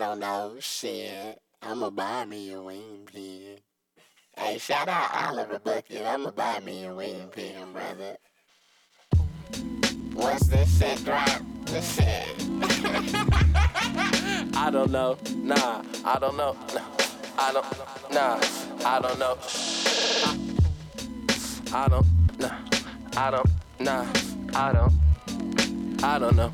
don't know. Shit. I'ma buy me a wing pin. Hey, shout out Oliver Bucket. I'ma buy me a wing pin, brother. Once this shit drop, this shit. I don't know. Nah, I don't know. Nah, I don't. Nah, I don't know. I don't. Nah, I don't. Nah, I don't. I don't know.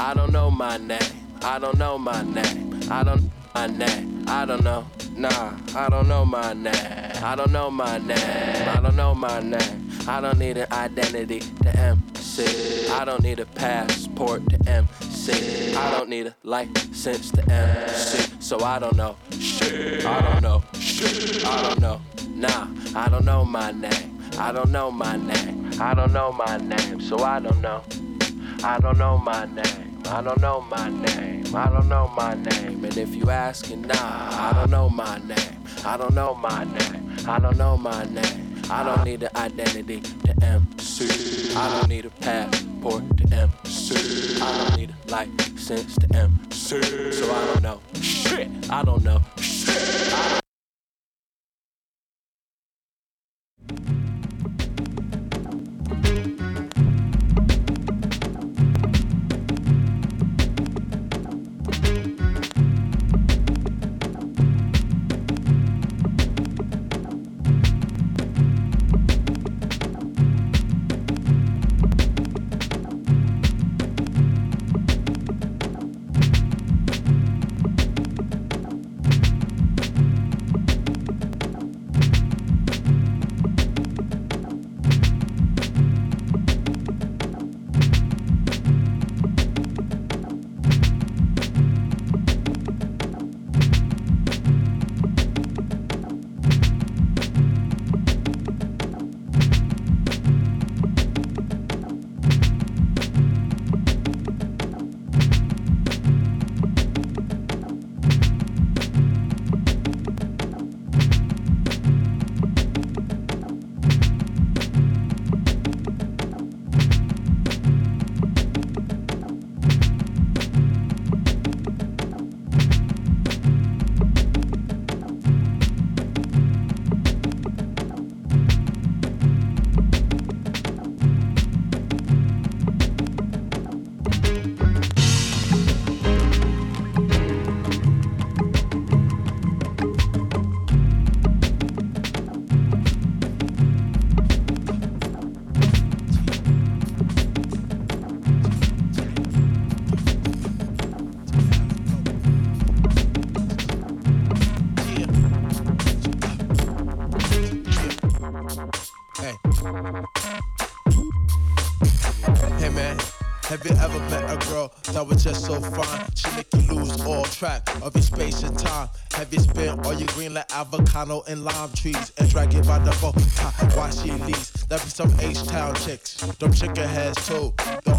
I don't know my name. I don't know my name. I don't my name. I don't know. Nah, I don't know my name. I don't know my name. I don't know my name. I don't need an identity to MC. I don't need a passport to MC. I don't need a license to MC. So I don't know. Shit. I don't know. Shit. I don't know. Nah, I don't know my name. I don't know my name. I don't know my name. So I don't know. I don't know my name. I don't know my name. I don't know my name. And if you asking, nah, I don't know my name. I don't know my name. I don't know my name. I don't need an identity to MC. I don't need a passport to MC. I don't need a license to MC. So I don't know. Shit. I don't know. Shit. I don't avocado and lime trees and drag it by the boat? Why she leaves? That be some H-Town chicks. Them chicken heads too.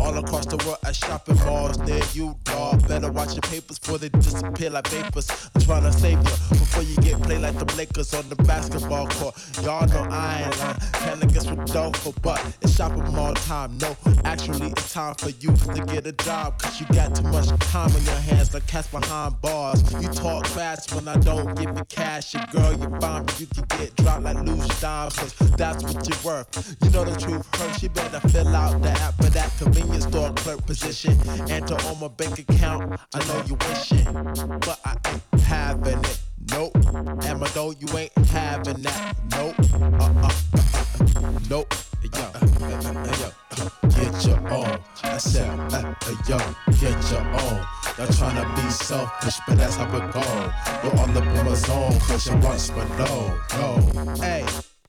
All across the world at shopping malls near you, dog. Better watch your papers before they disappear like vapors. I'm trying to save you before you get played like the Lakers on the basketball court. Y'all know I ain't lying. Can I guess Rodolfo, but it's shopping mall time. No, actually it's time for you to get a job. Cause you got too much time on your hands like cats behind bars. You talk fast when I don't give you cash. Your girl, you find me, you can get dropped like loose dimes. Cause that's what you're worth. You know the truth hurts. You better fill out the app for that convenience store clerk position. Enter on my bank account. I know you wishing, but I ain't having it. Nope. Dough, you ain't having that. Nope. Uh uh uh, uh. Nope. Yo, uh, yo, get your own. I said, uh, uh, yo, get your own. Y'all tryna be selfish, but that's how it go. You're up in my zone, cause you once, but no, no. Hey.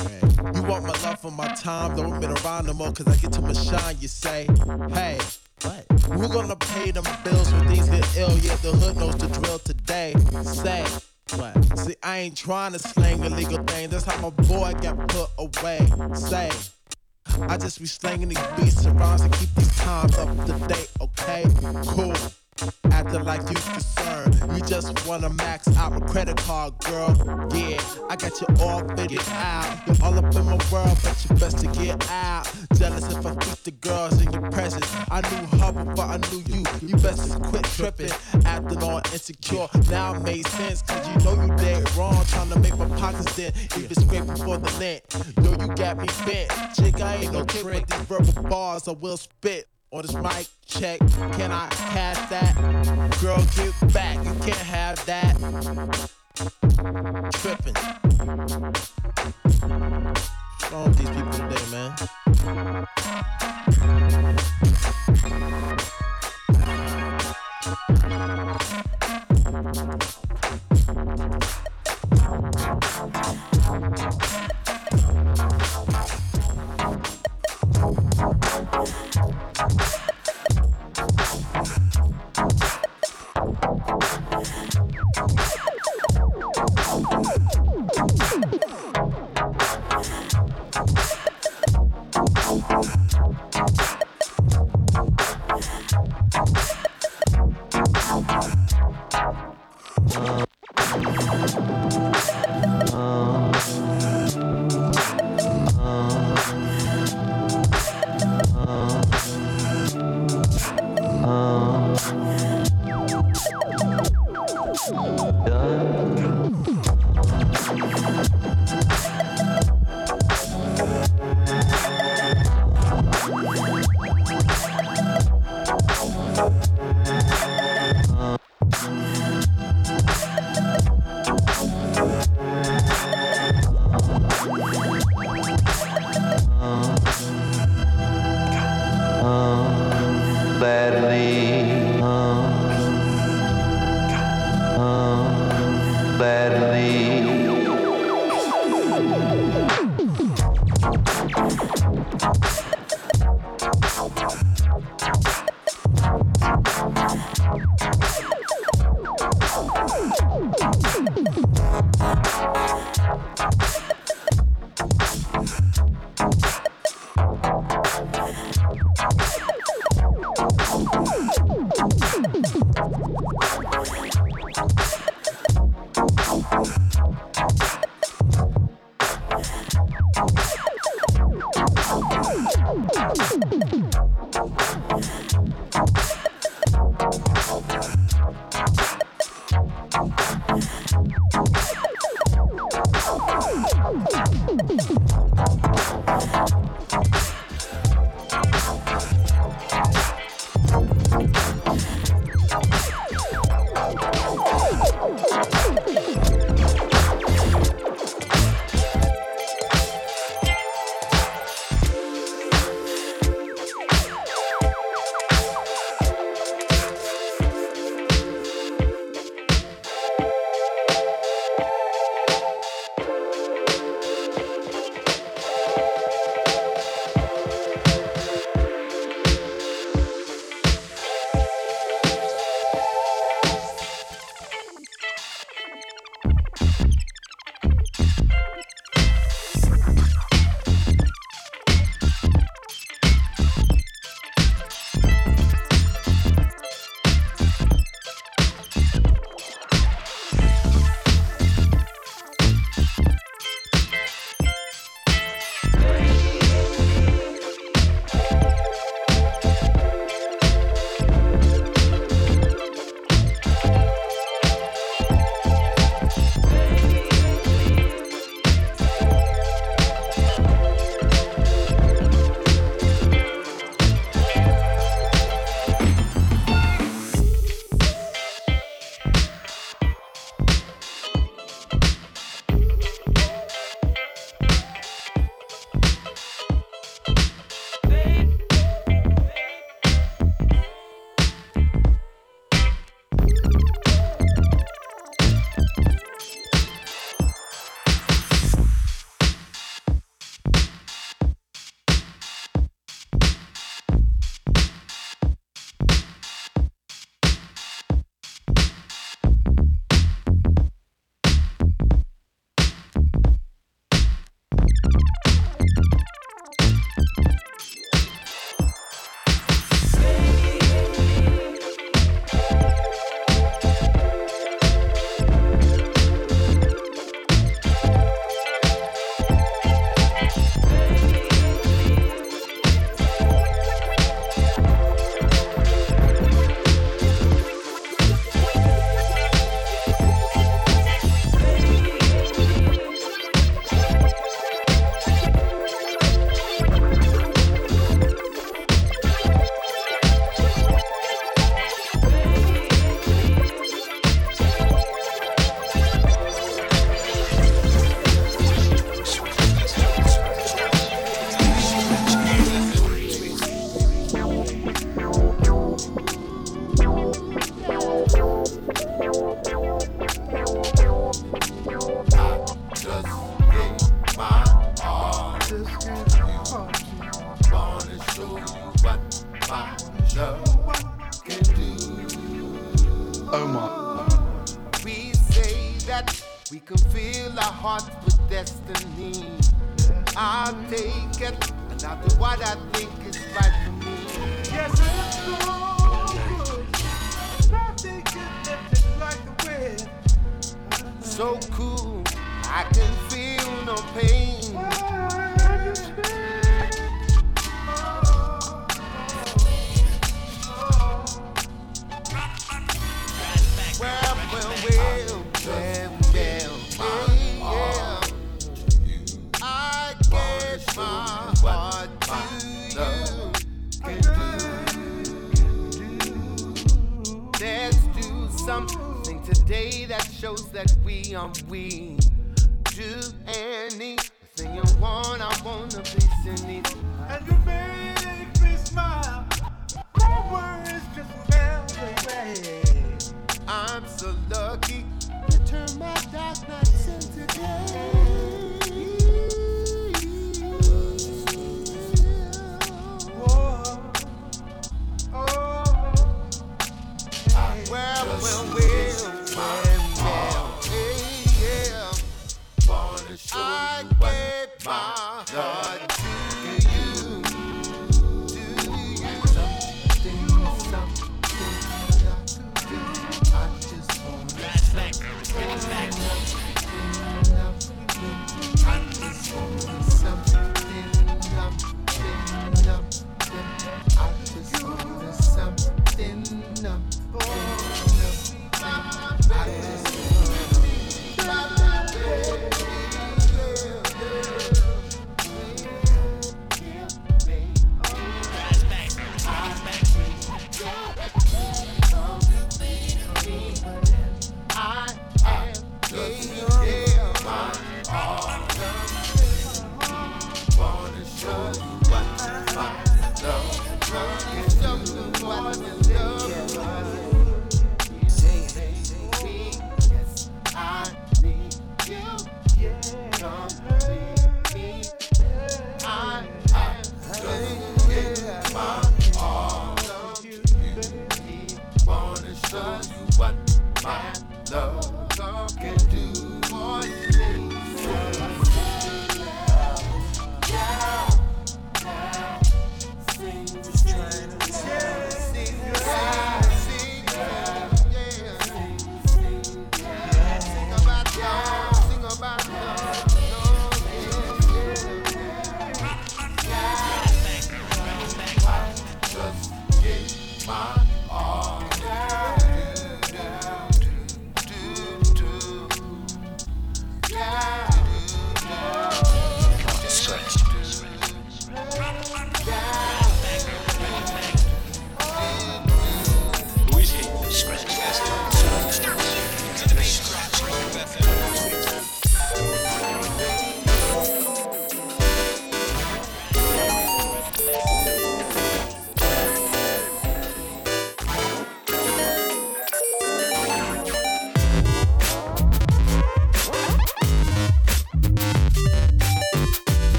You want my love for my time, don't been around no more, cause I get too much shine, you say. Hey, what? Who gonna pay them bills when things get ill? Yeah, the hood knows the drill today. Say, what? See, I ain't trying to slang illegal thing. That's how my boy got put away. Say, I just be slanging these beats around to keep these times up to date, okay? Cool. Acting like you concerned. You just wanna max out a credit card, girl. Yeah, I got you all figured out. You're all up in my world, but you best to get out. jealous if I freak the girls in your presence. I knew her before I knew you. You best quit tripping, acting all insecure. Now it made sense, cause you know you dead wrong. Trying to make my pockets dead, even scraping for the lint. Yo, you got me bent. Chick, I ain't no trick, but these verbal bars I will spit. On this mic check, can I have that? Girl, get back, you can't have that. Tripping. What's wrong with these people today, man?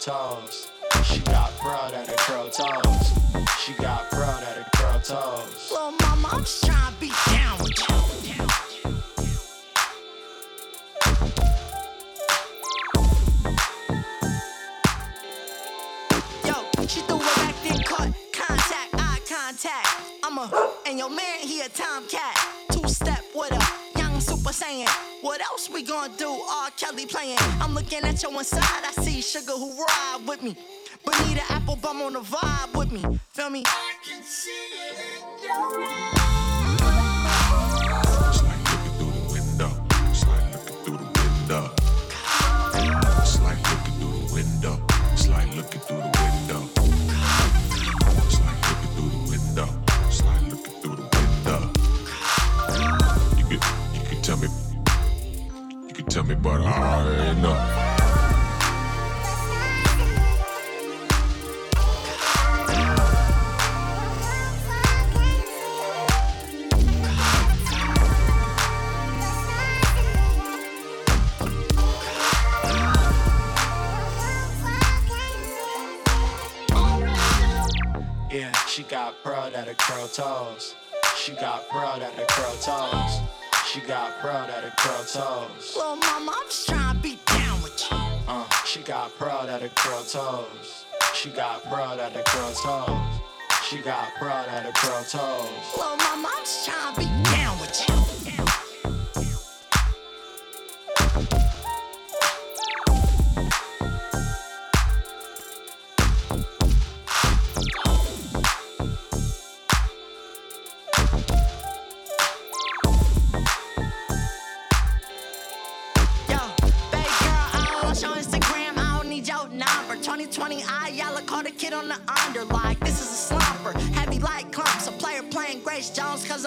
Toes. She got pearl that her curl toes. She got pearl that her curl toes. Little mama, I'm just trying to be down with you. Yo, she threw it back, then caught contact, eye contact. I'm a, and your man, he a tomcat. Two step with a young super saiyan. What else we gonna do? R. Kelly playing. I'm looking at your inside, me, but I already know. Yeah, she got pearl at her curl toes. She got pearl at her curl toes. She got pearl that her curl toes. Little mama, I'm just trying to be down with you. Uh, she got proud that her curl toes. She got proud that her curl toes. She got proud that her curl toes. Little mama, I'm just trying to be down with you. Yo,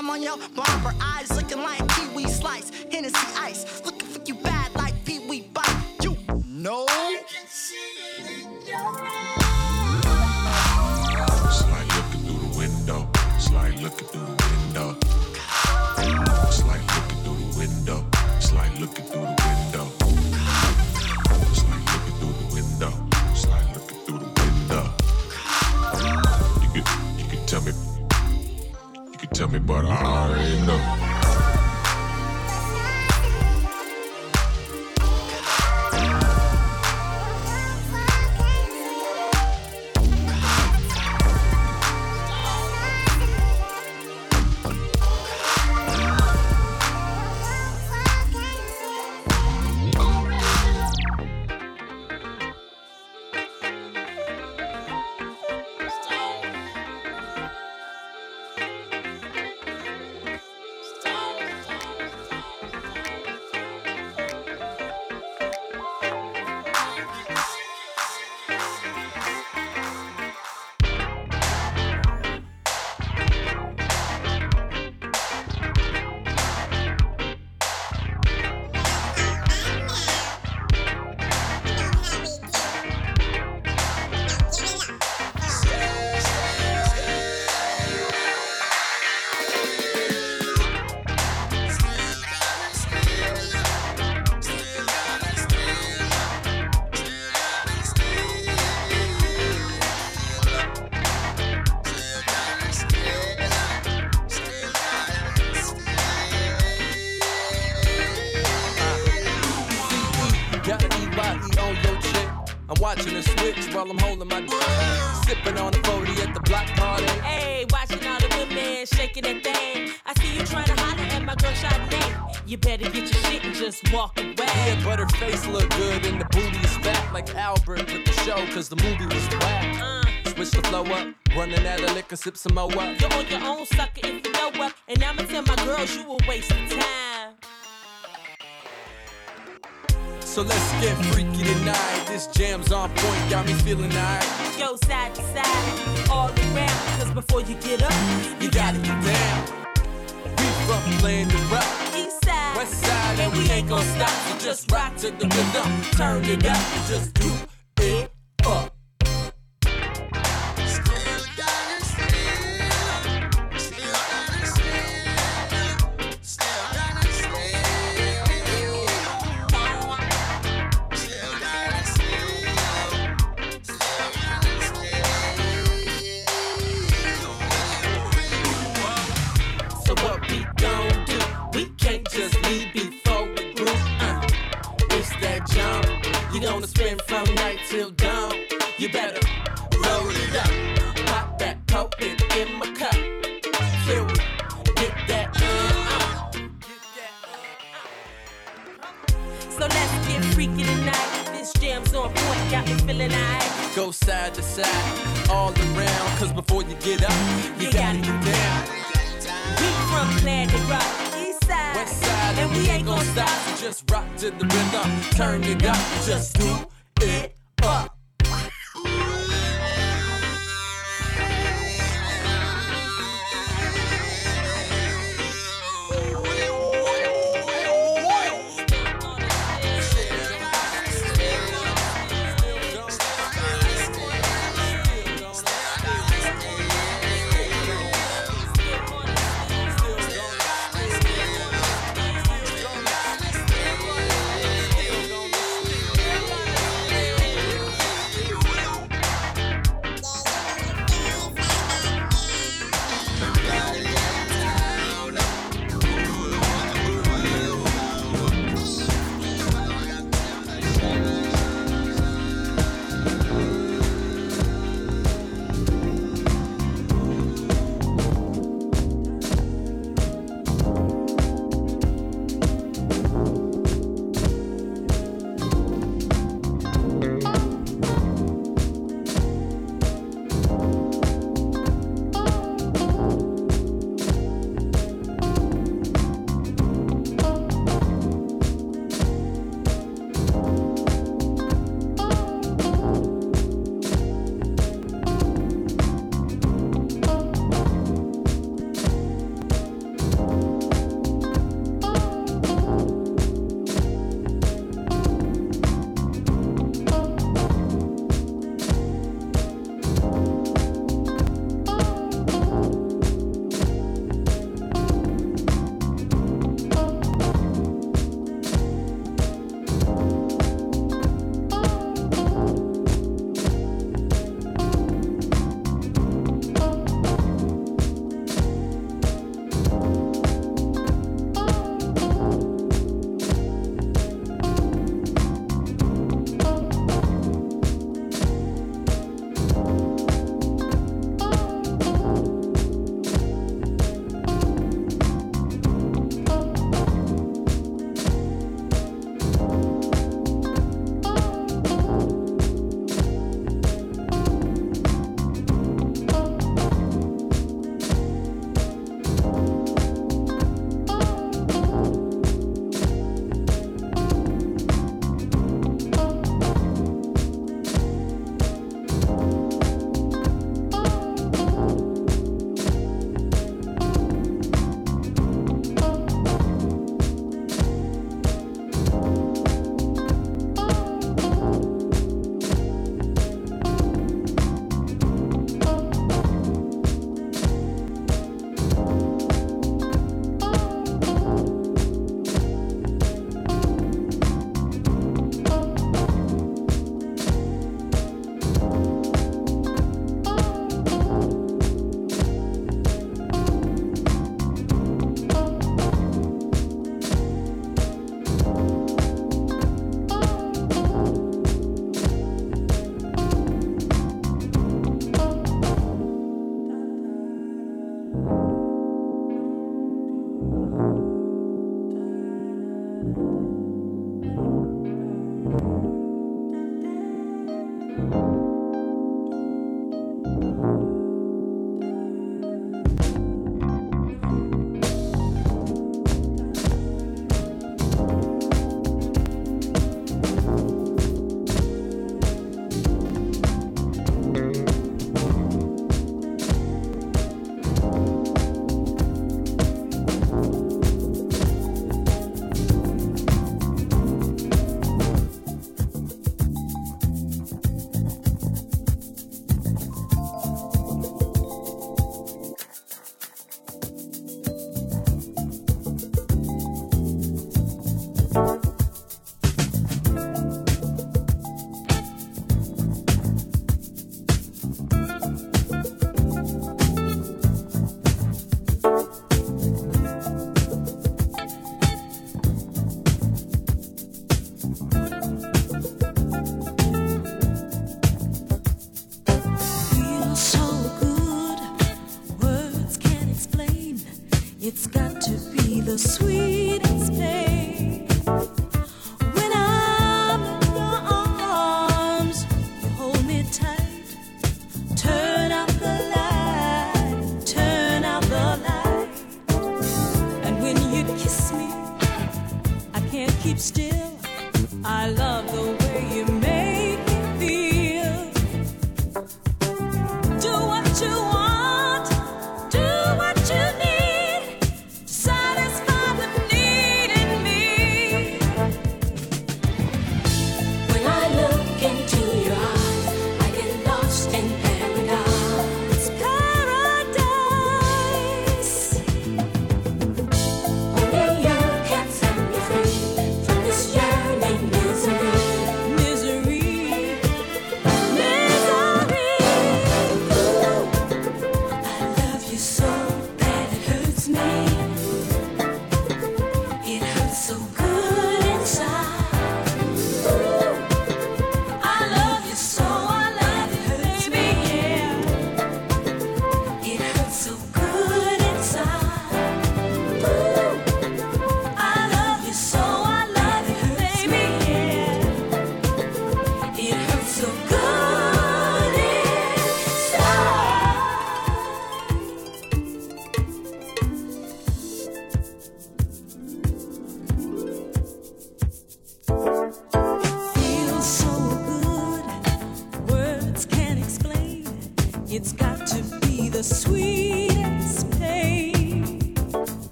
I'm on your bumper. Eyes looking like Pee-wee slice, Hennessy ice. Sip some more up. you're on your own, sucker, if you know up. And I'ma tell my girls you a waste of time. So let's get freaky tonight. This jam's on point, got me feeling alright. Go side to side, all around. Cause before you get up, You gotta get down. We from playing the rock. east side. West side, and we ain't gonna stop. So just rock to the rhythm, turn it up, and just do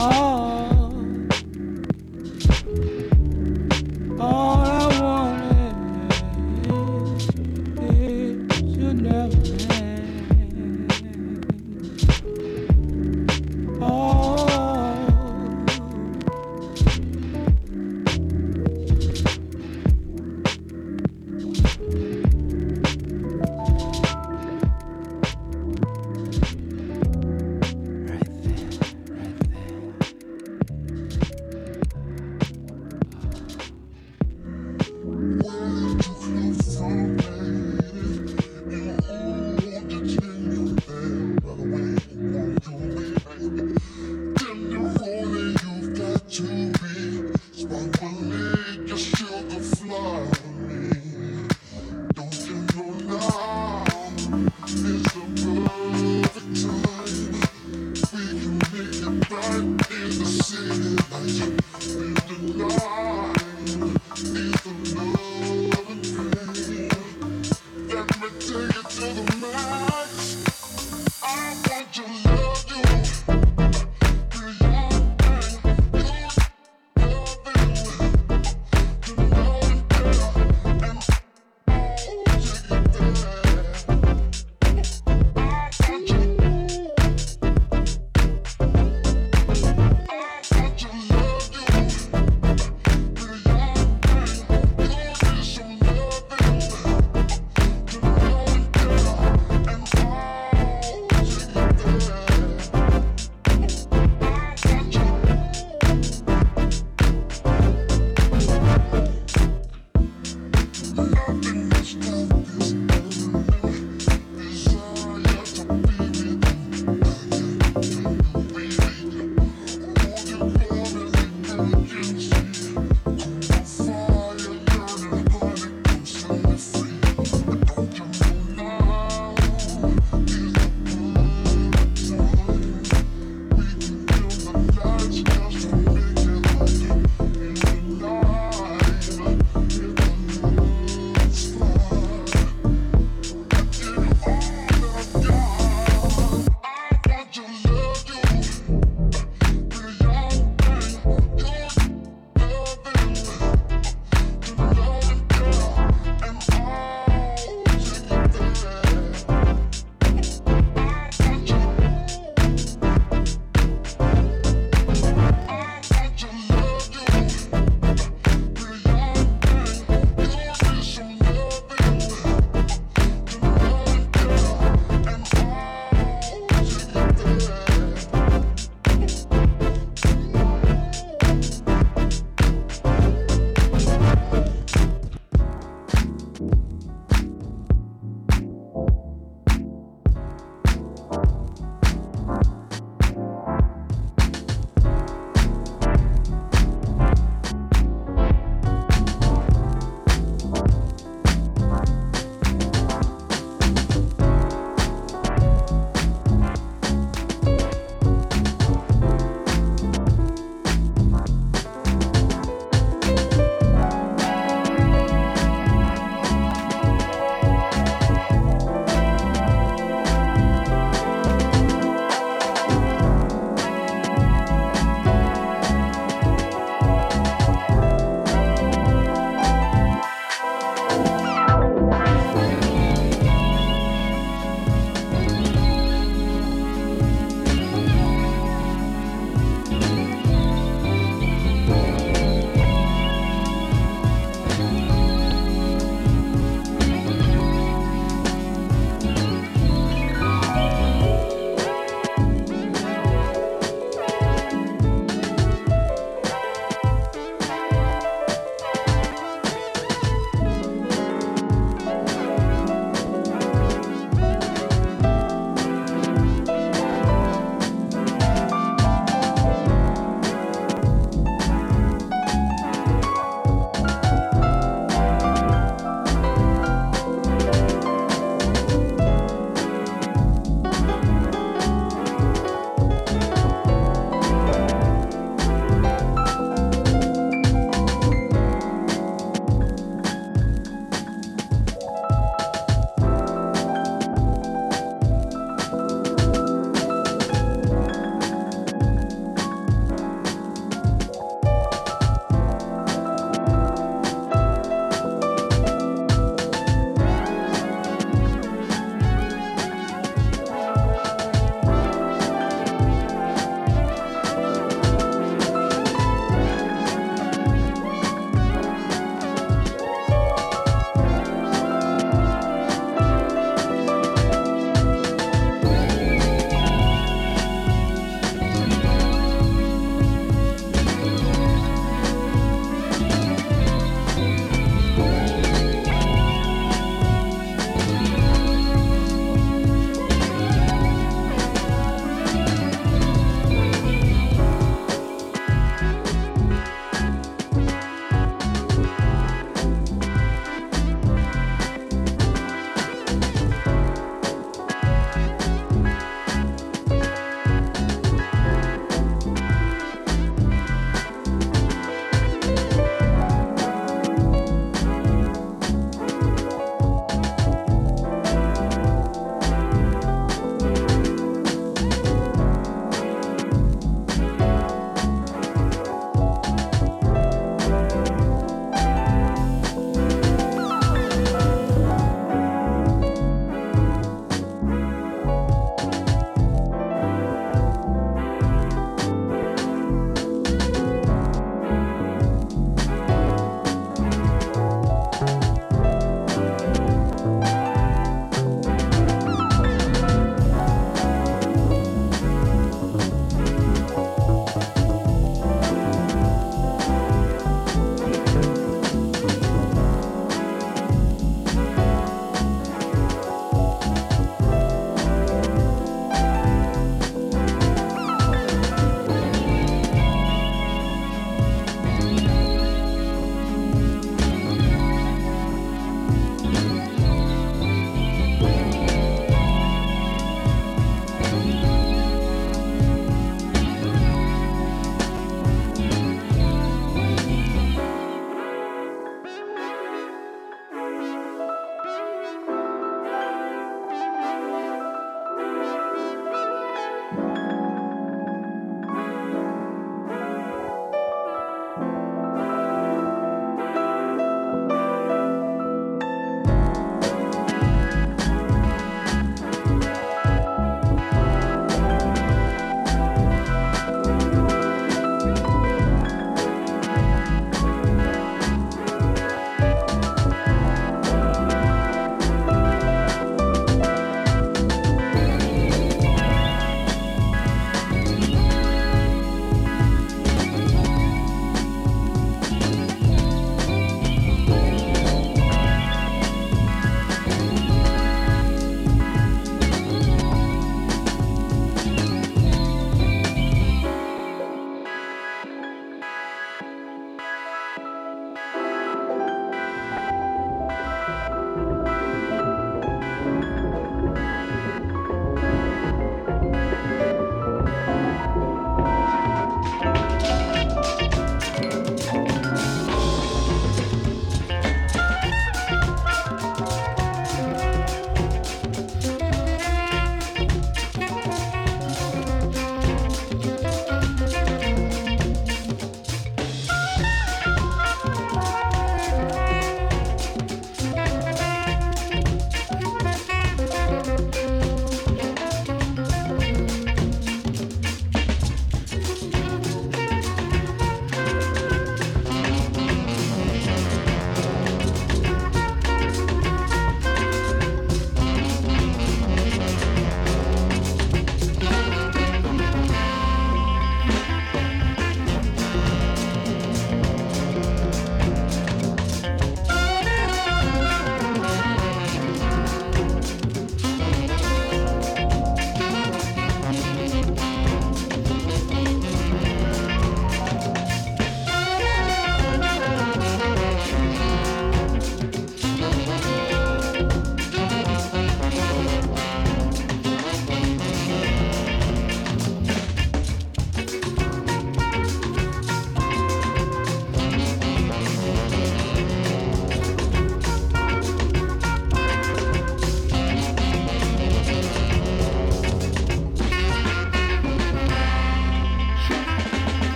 All,